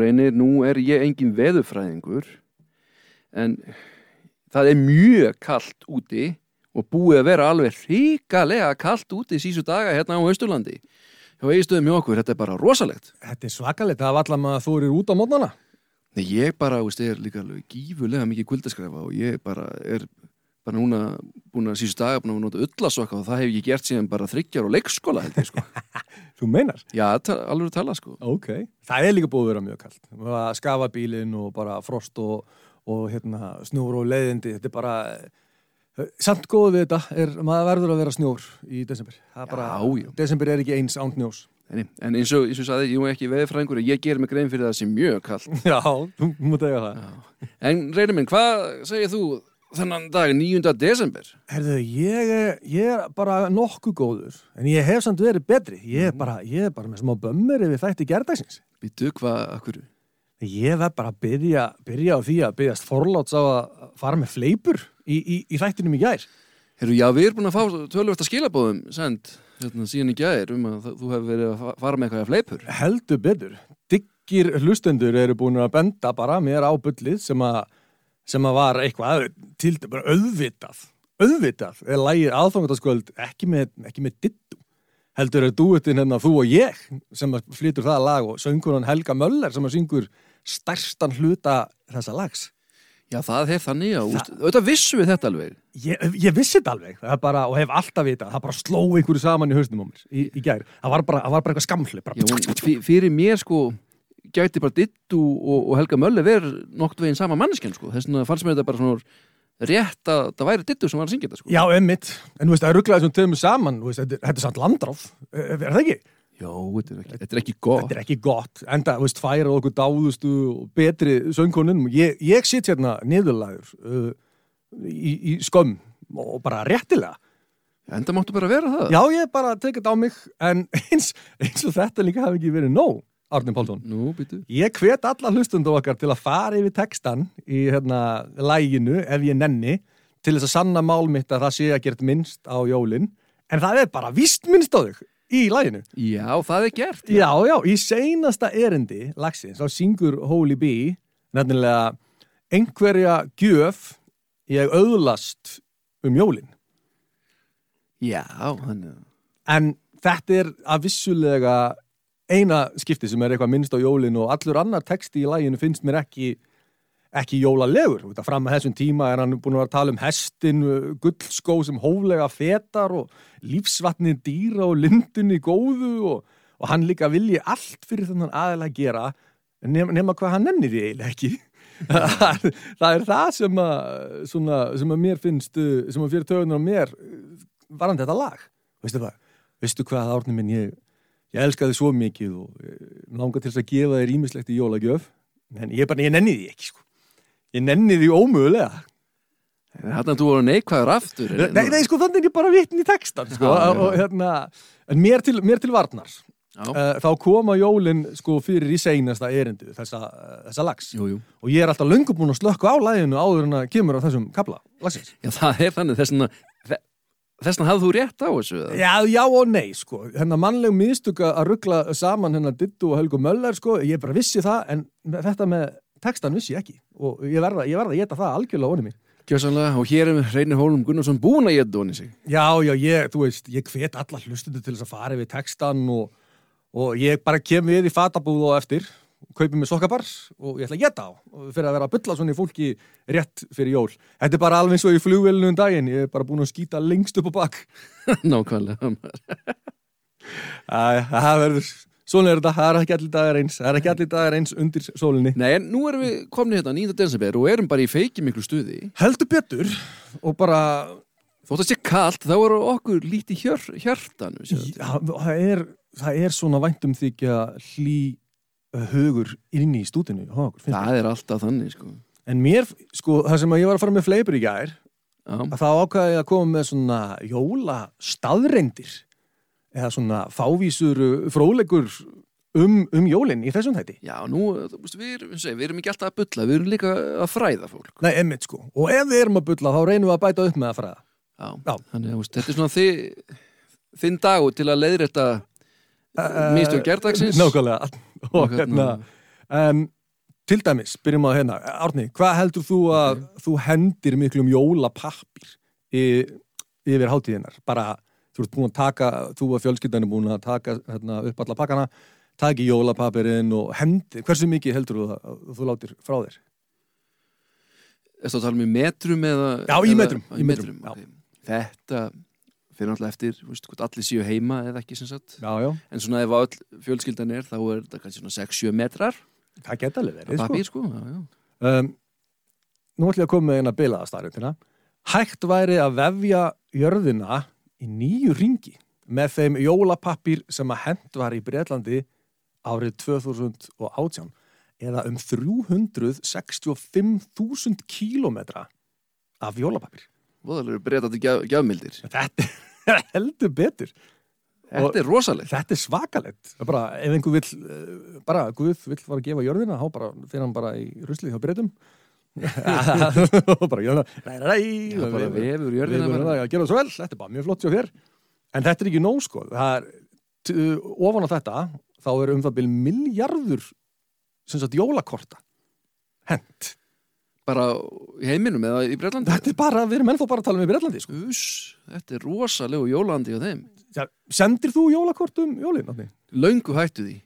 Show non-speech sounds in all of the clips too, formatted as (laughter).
Reynir, nú er ég engin veðufræðingur en það er mjög kallt úti og búið að vera alveg ríkalega kallt úti sísu daga hérna á Östurlandi. Hjá eigistöðum hjá okkur, þetta er bara rosalegt. Þetta er svakalegt, það var allar maður að þú eru út á mótnana. Nei, ég bara, veist, er líka alveg gífulega mikið kvöldaskræfa og ég bara er bara núna búin að síðust daga búin að nota öllasokka og það hef ég gert síðan bara þryggjar og leikskóla held ég sko. (laughs) Þú meinar? Já, alveg tala sko. Ok. Það er líka búið að vera mjög kallt. Að skafa bílinn og bara frost og, og hérna, snjór og leiðindi. Þetta er bara, samt góð við þetta er, maður verður að vera snjór í desember. Það er bara, Já, já. desember er ekki eins án njós. En, en eins og, eins og saði, ég er ekki veðfræðingur ég ger mig grein fyrir það sem mjög kallt. (laughs) Já, þú mútt eiga það. En reynir minn, hvað segir þú þennan dag 9. desember? Herðu, ég, ég er bara nokkuð góður, en ég hef samt verið betri. Ég er bara, ég er bara með smá bömmir yfir þætti gerdagsins. Býtu, hvað, akkur? Ég verð bara að byrja, byrja á því að byrjast forláts á að fara með fleipur í, í, í þættinum í gær. Herru, já, við erum búin að fá tölvöld að skilabóðum send, hérna, síðan í gæðir um að þú hefur verið að fa- fara með eitthvað fleipur. Heldur betur. Diggir hlustendur eru búin að benda bara mér á bullið sem að, sem að var eitthvað til bara auðvitað. Auðvitað er lægið aðfangandaskvöld ekki með, ekki með dittu. Heldur er dúettinn hérna þú og ég sem að flytur það lag og söngunan Helga Möller sem að syngur stærstan hluta þessa lags. Já, það hef þannig, já, úst, auðvitað vissu við þetta alveg. Ég, ég vissi þetta alveg bara, og hef alltaf vitað, það bara sló einhverju saman í hausnum á mér í, í gær. Það var bara, það var bara eitthvað skamfli. Bara, fyrir mér, sko, gæti bara Dittu og, og Helga Mölle verið nokt veginn sama manneskjan, sko. Þess vegna fannst mér þetta bara svona rétt að það væri Dittu sem var að syngja þetta, sko. Já, emmitt, en þú veist, það er rugglaði sem töfum saman, þú veist, þetta, er- þetta er samt landráð, er, það ekki? Já, þetta er ekki, þetta er ekki gott. Þetta er ekki gott, enda, þú veist, færa okkur dáðustu og betri söngkonum. Ég, ég sitt hérna niðurlægur uh, í, í skömm og bara réttilega. Enda máttu bara vera það. Já, ég bara tekið þetta á mig, en eins, eins og þetta líka hafi ekki verið nóg, Árni Pálsson. Nú, býtu. Ég hvet alla hlustundu okkar til að fara yfir textan í hérna læginu ef ég nenni til þess að sanna mál mitt að það sé að gert minnst á jólin en það er bara víst minnst á þau í læginu. Já, það er gert. Já, já, í seinasta erindi lagsins, þá syngur Holy Bee nefnilega einhverja gjöf ég auðlast um jólin. Já, að... En þetta er að vissulega eina skipti sem er eitthvað minnst á jólin og allur annar texti í læginu finnst mér ekki ekki jólalegur. Að fram að þessum tíma er hann búin að vera að tala um hestin, gullskó sem hóflega fetar og lífsvatni dýra og lindunni góðu og, og hann líka vilji allt fyrir þannig aðeins að gera nema, nema hvað hann nennir því eiginlega ekki. (laughs) það er það sem að, svona, sem að mér finnst, sem að fyrir tögunar á mér uh, varandi þetta lag. Veistu hvað? Veistu hvað, Árni minn, ég, ég elska þið svo mikið og eh, langar til þess að gefa þér ímislegt í jólagjöf en ég bara, ég nenni því ekki, sko. Ég nenni því ómögulega. Þannig að þú voru neikvæður aftur. Nei, nei, sko, þannig er ég bara vitn í textan, sko, Já, og hérna, en mér til, mér til varnar, Já, uh, þá koma jólin, sko, fyrir í seinasta erindu þessa, þessa lags. jú, jú. Og ég er alltaf löngu búin að slökka á læginu áður en að kemur á þessum kabla, lagsins. Já, það er þannig, þess vegna þess vegna hafði þú rétt á þessu? Já, já og nei, sko. Hérna mannleg miðstug að ruggla saman hennar Dittu og Helgu Möller, sko. Ég bara vissi það, en þetta með textan vissi ég ekki. Og ég verða, ég verða að geta það algjörlega onni mig. Gjössanlega, og hér er Reynir Hólm Gunnarsson búin að geta honni sig. Já, já, ég, þú veist, ég hvet alla hlustundu til þess að fara yfir textan og, og ég bara kem við í fatabúð og eftir, kaupi mig sokkabars og ég ætla að geta á og fyrir að vera að bylla svona í fólki rétt fyrir jól. Þetta er bara alveg eins og í flugvélinu um daginn, ég er bara búin að skýta lengst upp á bak. (laughs) Nákvæmlega. Það verður, svona er þetta, það er ekki allir dagar eins, það er ekki allir dagar eins undir sólinni. Nei, en nú erum við komin hérna 9. desember og erum bara í feiki miklu stuði. Heldur betur og bara, Þótt að sé kalt, þá eru okkur lítið já, það er, það er svona væntum þykja hlý hugur inn í stúdinu. Það er alltaf þannig, sko. En mér, sko, það sem að ég var að fara með fleipur í gær, að þá ákvaði ég að koma með svona jóla staðreindir eða svona fávísur uh, fróðleikur um, um jólinn í þessum þætti. já nú, þú veist, við við erum ekki alltaf að bulla, við erum líka að fræða fólk. Nei, emmitt sko. Og ef við erum að bulla þá reynum við að bæta upp með að fræða. Já, Já. þannig að þetta er svona þið, þinn dagur til að leiðrétta Mistök gerdagsins. Nákvæmlega. Og hérna, hérna- um, Til dæmis, byrjum á hérna Árni, hvað heldur þú að þú hendir miklum jólapappir í, yfir hátíðinar bara, þú ert búin að taka þú og fjölskyldan er búin að taka hérna, upp alla pakkana, taki jólapapirinn og hendi, hversu mikið heldur þú að, að þú látir frá þér? Ertu að tala um í metrum eða Já, í eða- metrum, í í metrum, metrum, ok. Þetta fyrir náttúrulega eftir, veist, hvort allir séu heima eða ekki sem sagt Já, já, En svona ef öll fjölskyldan er þá er þetta kannski svona 6-7 metrar það geta alveg verið sko. papír sko, já, já. um, Nú ætlum ég að koma með eina bilaðastarindina Hægt væri að vefja jörðina í nýju ringi með þeim jólapappir sem að hend var í Breitlandi árið 2018 eða um 365.000 kílómetra af jólapappir. Voðalega eru breytandi gjaf, gjafmildir Þetta (laughs) heldur betur. Þetta Og- er rosalegt Þetta er svakalegt. Bara, ef einhver vill, eh, bara Guð vill fara að gefa jörðina, þá bara fyrir hann bara í ruslið hjá breytum. (laughs) bara jörðina, ræ, ræ, ræ, Já, bara vefur Við jörðina verðum bara. að gera það svo vel, þetta er bara mjög flott hjá þér en þetta er ekki nóg sko er, ofan á þetta þá er um það byrjum miljardur sem sagt jólakorta hent, Bara í heiminum eða í Breitlandi þetta er bara við erum ennþá bara að tala um í Breitlandi sko. Uss, þetta er rosalegu jólandi á þeim. Já, sendir þú jólakort um jólin? Löngu hættu því.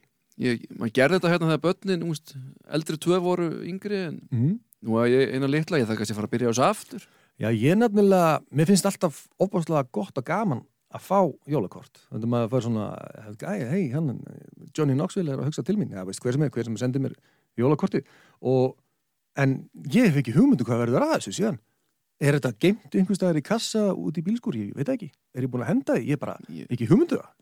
Ég, maður gerði þetta hérna þegar börnin úst, eldri tvö voru yngri en Mm. nú að ég eina litla ég kannski að fara að byrja á þessu aftur. Já, ég nefnilega, mér finnst alltaf opáslega gott og gaman að fá jólakort. Þannig að maður fær svona hei, hann, Johnny Knoxville er að hugsa til mín. Já, veist, hver sem er, hver sem sendir mér jólakorti og, en ég hef ekki hugmyndu hvað verður að þessu síðan. Er þetta geimt einhvers staðar í kassa út í bílskúr, ég veit ekki. Er ég búin að henda því, ég bara, Ég- ekki hugmyndu það.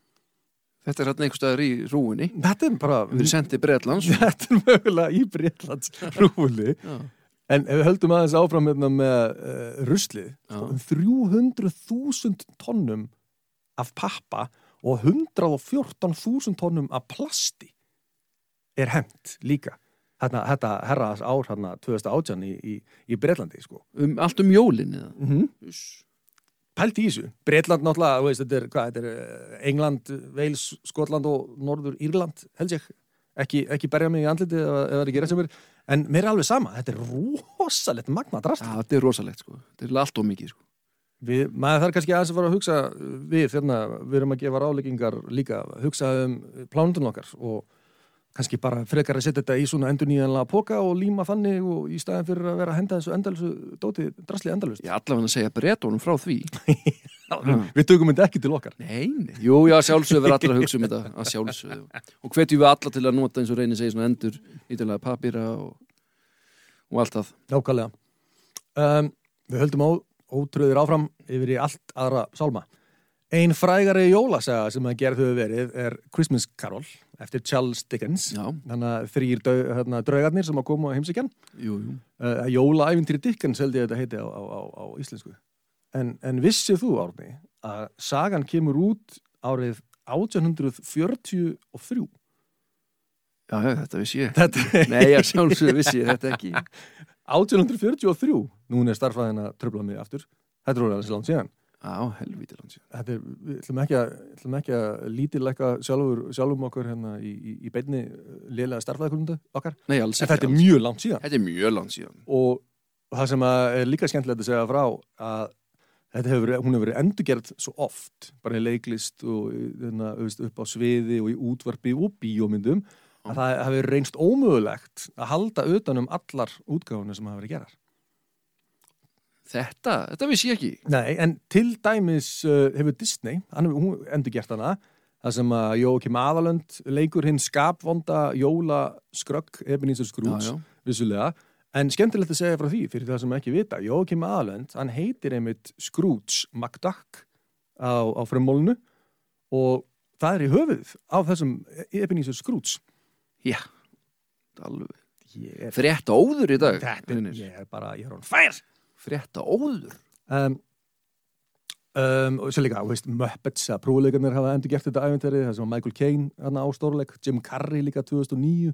Þetta er hérna einhver staðar í rúinni þetta er bara Við erum sendið Breitlands (laughs) þetta er mögulega í Breitlands Já, En ef við höldum aðeins áfram hérna með uh, ruslið, Já. sko, um 300.000 tonnum af pappa og 114.000 tonnum af plasti er hent líka. Þetta, þetta herraðas ár hérna 2018 í, í, í Breitlandi, sko. um, Allt um jólin eða Mm -hmm. Pældi í þessu. Breitland náttúrulega, veist, þetta er, hvað, þetta er eh, England, Wales, Skotland og Norður Írland, held ég. Ekki, ekki berja mig í ef það er ekki er. En mér er alveg sama, þetta er rosalegt magna drast. Já, þetta er rosalegt sko Þetta er allt of mikið sko Við, maður þarf kannski aðeins að fara að hugsa við, þérna, við erum að gefa ráleikingar líka, hugsa um plánundun okkar og kannski bara frekar að setja þetta í svona endur nýjanlega póka og líma þannig og í staðin fyrir að vera að henda þessu endalsu dóti drasli endalust. Ég allavega að segja breytónum frá því (laughs) Við tökum þetta ekki til okkar. Nei, nei, jú, já, sjálfsögðu verður allir að hugsa um þetta að sjálfsögðu og hvetjum við alla til að nota eins og reynir segja svona endur nýtilega papíra og, og allt það Nákvæmlega. Um, við höldum á, ótröðir áfram yfir í allt aðra sálma. Ein frægari jólasaga sem að gerð hefur verið er Christmas Carol eftir Charles Dickens. Já, Þannig að þrýr hérna, draugarnir sem að koma á jú uh, Jólaævintýri Dickens held ég að þetta heiti á, á, á, á íslensku. En, en vissið þú Árni að sagan kemur út árið 1843 Já, þetta vissi ég. Þetta Nei, já, sjálfsögðu vissi ég þetta ekki. (laughs) 1843 Nún er starfræðin að tröfla mig aftur. Þetta er orðið alveg langt síðan Já, helvíti langt síðan. Þetta er, við ætlum ekki að, ekki að lítilegka sjálfur, sjálfum okkur hérna í, í, í beinni lélega starfræðikundu okkar. Nei, alls en ekki þetta er mjög langt síðan. Þetta er mjög langt síðan. Og það sem að er líka skemmtilegt að segja frá að þetta hefur, hún hefur verið endurgerð svo oft, bara í leiklist og þú veist, upp á sviði og í útvarpi og bíómyndum að það hefur reynst ómögulegt að halda utanum allar útgáfunum sem hafa verið gerar. Þetta, þetta vissi ég ekki. Nei, en til dæmis uh, hefur Disney, hann hefur hún endurgert hana það sem að Jókim Aðalönd leikur hinn skapvonda jólaskrögg Ebenezer Scrooge vissulega, en skemmtilegt að segja frá því fyrir það sem ekki vita, Jókim Aðalönd hann heitir einmitt Scrooge McDuck á, á frummólinu og það er í höfuð á þessum Ebenezer Scrooge. Já, alveg. Er, Frétta óður í dag þetta er, ég er bara, ég er hann fær Frétta óður? Um, um, og svo líka, veist, Muppets að prúleikarnir hafa endur gert þetta æfintæri það sem var Michael Caine hann á stórleik, Jim Carrey líka 2009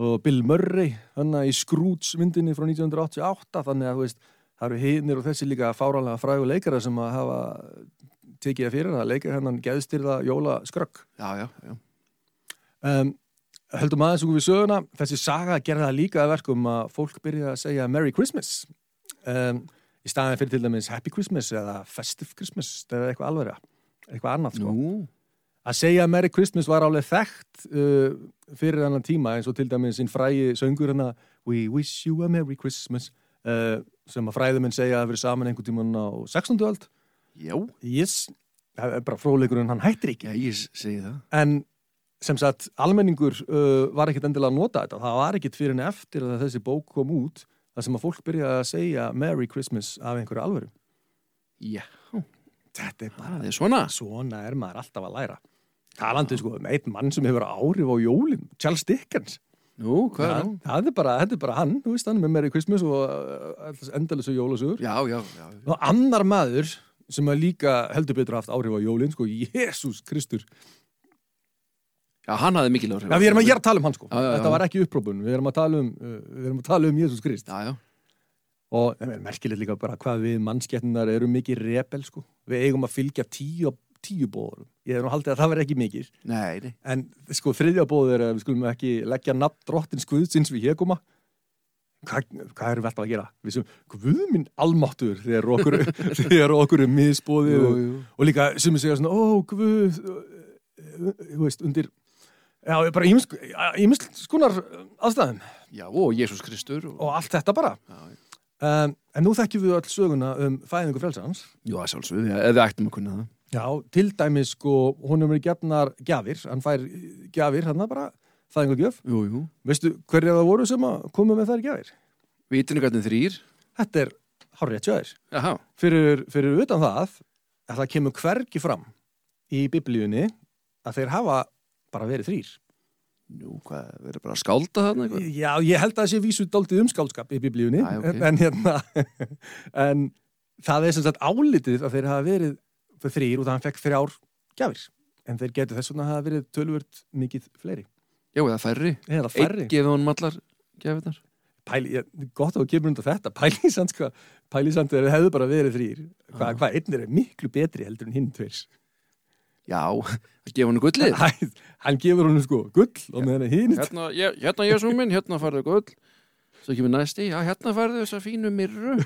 og Bill Murray hann í Scrooge myndinni frá 1988 þannig að þú veist, það eru hinnir og þessi líka fáranlega frægu leikara sem að hafa tekið það fyrir að leika hennan geðstyrða jóla skrögg Já, já, já. Um, höldum aðeins ykkur við söguna. Þessi saga gerði það líka að verkum að fólk byrja að segja Merry Christmas um, í staðin fyrir til dæmis Happy Christmas eða Festive Christmas eða eitthvað alveg eitthvað annað sko. Nú, að segja Merry Christmas var alveg þekkt uh, fyrir annan tíma eins og til dæmis sinn frægi söngur hana We wish you a Merry Christmas uh, sem að fræðuminn segja að vera saman einhvern tíman á 16. öld já, yes, það er bara fróðleikurinn hann hættir ekki já, ég segi það. en sem sagt, almenningur uh, var ekkit endilega að nota þetta það var ekkit fyrir en eftir að þessi bók kom út það sem að fólk byrja að segja Merry Christmas af einhverju alvöru Já, þetta er bara, er svona. svona er maður alltaf að læra talandi sko um einn mann sem hefur áhrif á jólin, Charles Dickens Nú, hvað er Já, það? er bara, þetta er bara hann, þú veist hann með Merry Christmas og uh, endalessu jólasögur Já, já, já. og annar maður sem að líka heldur betur haft áhrif á jólin sko, Jésús Kristur Já, hann hafði mikil áhrif. Já, við erum að að tala um hann sko. Já, já, þetta var ekki upprópun, við erum að tala um uh, við erum að tala um Jésús Krist. Já, já. og það er merkilegt líka bara hvað við mannskettinar erum mikið rebel sko. Við eigum að fylgja tíu, tíu bóðurum ég hef nú haldið að það verði ekki mikið. Nei, nei. en sko þriðja bóð er að við skulum ekki leggja nafn drottins guðsins við heguma Hva, hvað erum við alltaf að gera? Við sem, guð minn almáttur þegar okkur, (laughs) þegar okkur er misbóðið og, og líka sem við segja svona, ó uh, þú veist, undir já, bara ímins skonar aðstæðum Já, og Jésús Kristur. Og... og allt þetta bara Já, já. um, en nú þekkjum við öll söguna um fæðingu frelsans Jú, það er sjálfsögðu, eða við ættum að kunna það. já, til dæmis sko, hún er gefnar gjafir, hann fær gjafir hann bara, fæðingu gjöf Jú, jú. veistu hverja það voru sem að koma með þær gjafir? Vitringarnir þrýr. Þetta er hárrétt sjöðir Jaha. fyrir, fyrir utan það að það kemur hvergi fram í biblíunni að þeir hafa bara verið þrýr Nú, hvað, verður bara að skálda þarna eitthvað? Já, ég held að það sé vísu daldið um skáldskap í biblíunni Æ, ok. en, hérna (laughs) en það er sem sagt álitið að þeir hafa verið þrýr og það hann fekk þrjár gjafir en þeir getur þess vegna að hafa verið tölvört mikið fleiri Já, eða færri. eða Einn færri gefið honum allar gefirnar. Pæli, ég, gott að þú kemur undan þetta (laughs) pælisand sko, pælisand þeir hefðu bara verið þrýr hvað Já. hva, einn er miklu betri heldur en hinn tveir Já, að gefa honum gullið. (laughs) Hæ, hann gefur honum sko gull og með henni hinn Hérna, ég, hérna Jésús minn, hérna farðu gull. Svo kemur næsti, já, hérna farðu þessa fínu mirru.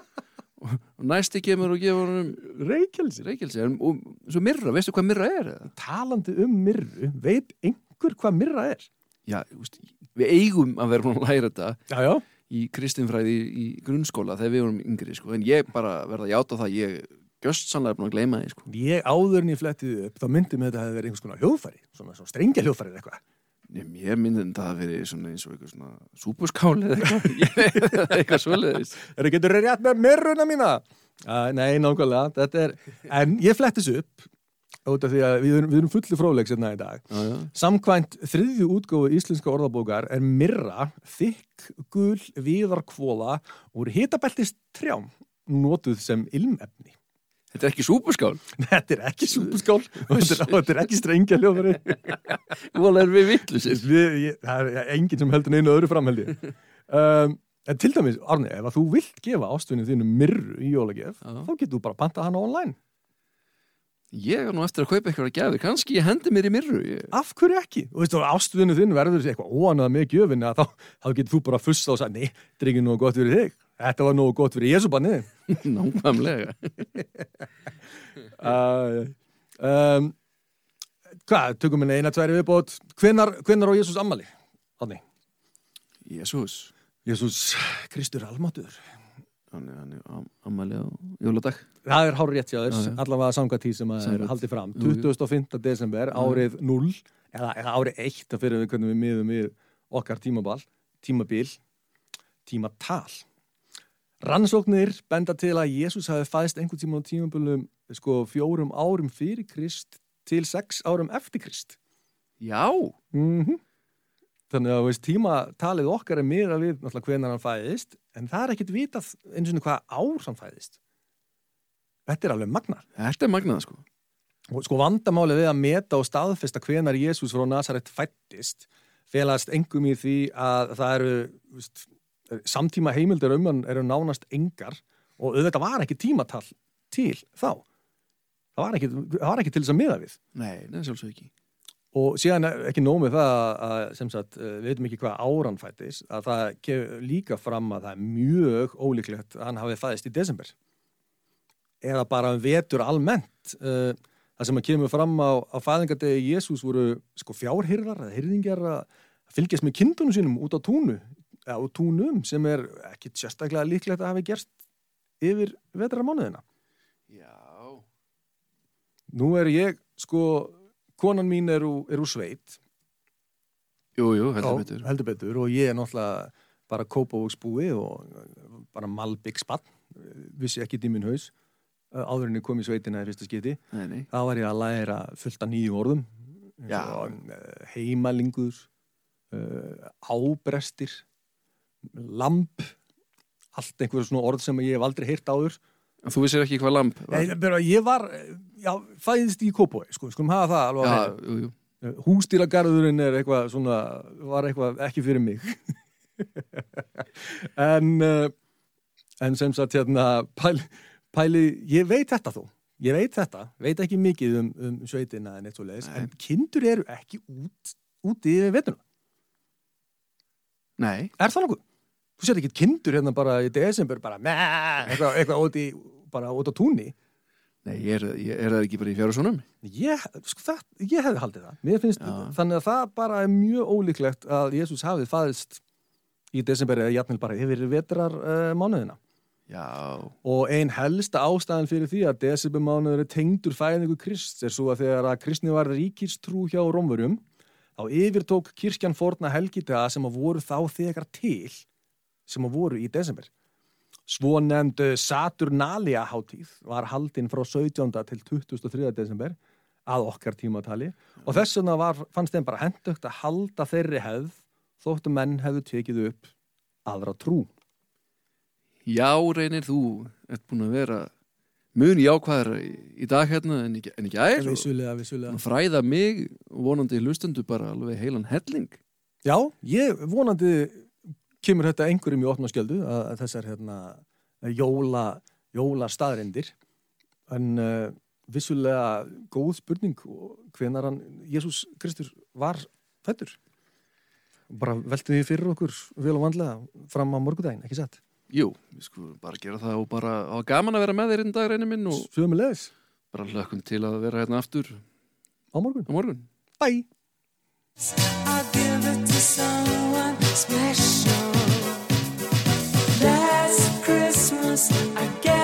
(laughs) og og næsti kemur og gefur honum reykjelsi reykjelsi. En- Og svo mirra, veistu hvað mirra er? eða? talandi um mirru, veit einhver hvað mirra er? Já, þú veist, við eigum að vera búin að læra þetta Já, já í kristinfræði í, í grunnskóla þegar við vorum yngri, sko. En ég bara verða að játa það, ég göst sannlega búin að gleyma því, sko. Ég áður en ég flettið upp, þá myndi mig þetta að það hefði verið einhvers konar hljóðfæri, svona, svona strengja hljóðfæri eða eitthvað. Ég, myndi þetta að verið svona eins og eitthvað svona súpuskáli eða eitthvað, (laughs) eitthvað svoleiðis. Það getur rétt með mirruna mína? Uh, nei, nákvæmlega, þetta er, en ég flettis upp, út af því að við erum, við erum fulli fróðleik sérna í dag. Já, já. Samkvæmt þriðju útgóðu íslenska orðabókar er mirra þykk, gul, viðarkvóla úr hitabeltist trjám notuð sem ilmefni. Þetta er ekki súpuskál. Þetta er ekki súpuskál (laughs) og þetta er, ekki strengja hljóðfæri. (laughs) Vola er við vittlusir. Það er enginn sem heldur neina öðru framhaldi um, en til dæmis, Arni, ef að þú vilt gefa ástvinni þínu mirru í jólagjöf þá getur þú bara pantað hana online Ég er nú eftir að kaupa eitthvað að gefi. Kannski ég hendi mér í mirru. Ég... af hverju ekki? og veistu, ástvinni þínu verður eitthvað óanað með gjöfin þá, þá getur þú bara að fussa og sagði nei, þetta er ekki nógu gott fyrir þig þetta var nógu gott fyrir Jesúbanni (laughs) Nákvæmlega. (laughs) uh, um, hvað, tökum við eina, tværi viðbót hvenar á Jésús ammali? Arni, Jésús. Jésús Kristur almatur Hann er, hann er am- ammæli á jóladag. Það er hár rétt þess, Já, já. allavega samkvæmt því sem að er haldið fram. Jú, jú. 25. desember, árið 0, eða, eða árið 1, að fyrir við hvernig við miðum við okkar tímabal, tímabil, tímatal. Rannsóknir benda til að Jésús hafi fæðist einhvern tíma á tímabilum sko, fjórum árum fyrir Krist til sex árum eftir Krist. Já. Mm Þannig að veist, tímatalið okkar er miða við náttúrulega hvenar hann fæðist, en það er ekkit vitað eins og hvað ár hann fæðist. Þetta er alveg magnar. Þetta er magnað, sko. Og sko vandamálið við að meta og staðfesta hvenar Jésús frá Nazaret fættist felast engum í því að það eru veist, samtíma heimildir um hann eru nánast engar og auðvitað var ekki tímatal til þá. Það var ekki, það var ekki til þess að miða við. Nei, það er sjálfsög ekki. og síðan ekki nóg með það að sem sagt, eh, við veitum ekki hvað áran fættis að það kemur líka fram að það er mjög ólíklegt að hann hafi fæðist í desember eða bara um vetur almennt Eh, það sem að kemur fram á, á fæðingadegi Jésús voru sko fjárhyrðar eða hyrðingjar að fylgjast með kindunum sínum út á túnu eða á túnum sem er ekki sérstaklega líklegt að hafi gerst yfir vetramánuðina Já. Nú er ég, sko, konan mín er, úr, sveit. Jú, jú, heldur Já, betur. heldur betur. Og ég er náttúrulega bara kópavóksbúi og bara malbygg spann vissi ekki minn haus áður en ég kom í sveitina í fyrsta skiti þá var ég að læra fullt af nýju orðum. Já. og, heimalingur ábrestir lamp allt einhver svona orð sem ég hef aldrei heyrt áður En Þú vissir ekki hvað lamp var? ég, bara, ég var, já, fæðist í kópavói sko, skulum hafa það alveg Já, jú, jú. hústýragarðurinn er eitthvað svona, var eitthvað ekki fyrir mig (laughs) en uh, en sem sagt hérna pæli, pæli, ég veit þetta þó ég veit þetta, veit ekki mikið um, um sveitina en eitt svo leiðis, Nei. en kindur eru ekki út, úti í vetuna Nei, er það nokkuð? Þú sér ekki kindur hérna bara í desember bara mæ, eitthvað, eitthvað úti bara út á túnni nei, ég er, ég er það ekki bara í fjárhúsunum? Ég, sko, það, ég hefði haldið það. Mér finnst, Já. þannig að það bara er mjög ólíklegt að Jésús hafið fæðist í desember eða jafnvel bara yfir vetrar uh, mánuðina. Já, Og ein helsta ástæðan fyrir því að desember mánuður er tengdur fæðingu Krist er svo að þegar að kristni var ríkistrú hjá Rómverjum, þá yfirtók kirkjan forna helgitaða sem að voru þá þegar til, sem að voru í desember. Svo nefnd Saturnalia hátíð var haldinn frá 17. til 23. desember að okkar tímatali og þess vegna var, fannst þeim bara hendugt að halda þeirri hefð þóttu menn hefðu tekið upp aðra trú. já, reynir þú ert búin að vera mun jákvæðar í, dag hérna en ekki, en ekki ær og Vissulega, vissulega. að fræða mig og vonandi hlustendur bara alveg heilan helling. Já, ég vonandi kemur þetta einhverjum í opna skjöldu að, þessar hérna, jóla, jóla staðrendir en uh, vissulega góð spurning hvenar hann Jésús Kristur var fættur bara veltum við fyrir okkur vel og vandlega fram á morgudaginn, ekki satt? Jú, við skulum bara gera það og bara hafa gaman að vera með þér einn dag reynir minn og bara hlökkum til að vera hérna aftur á morgun. á morgun. Bye! Christmas I guess.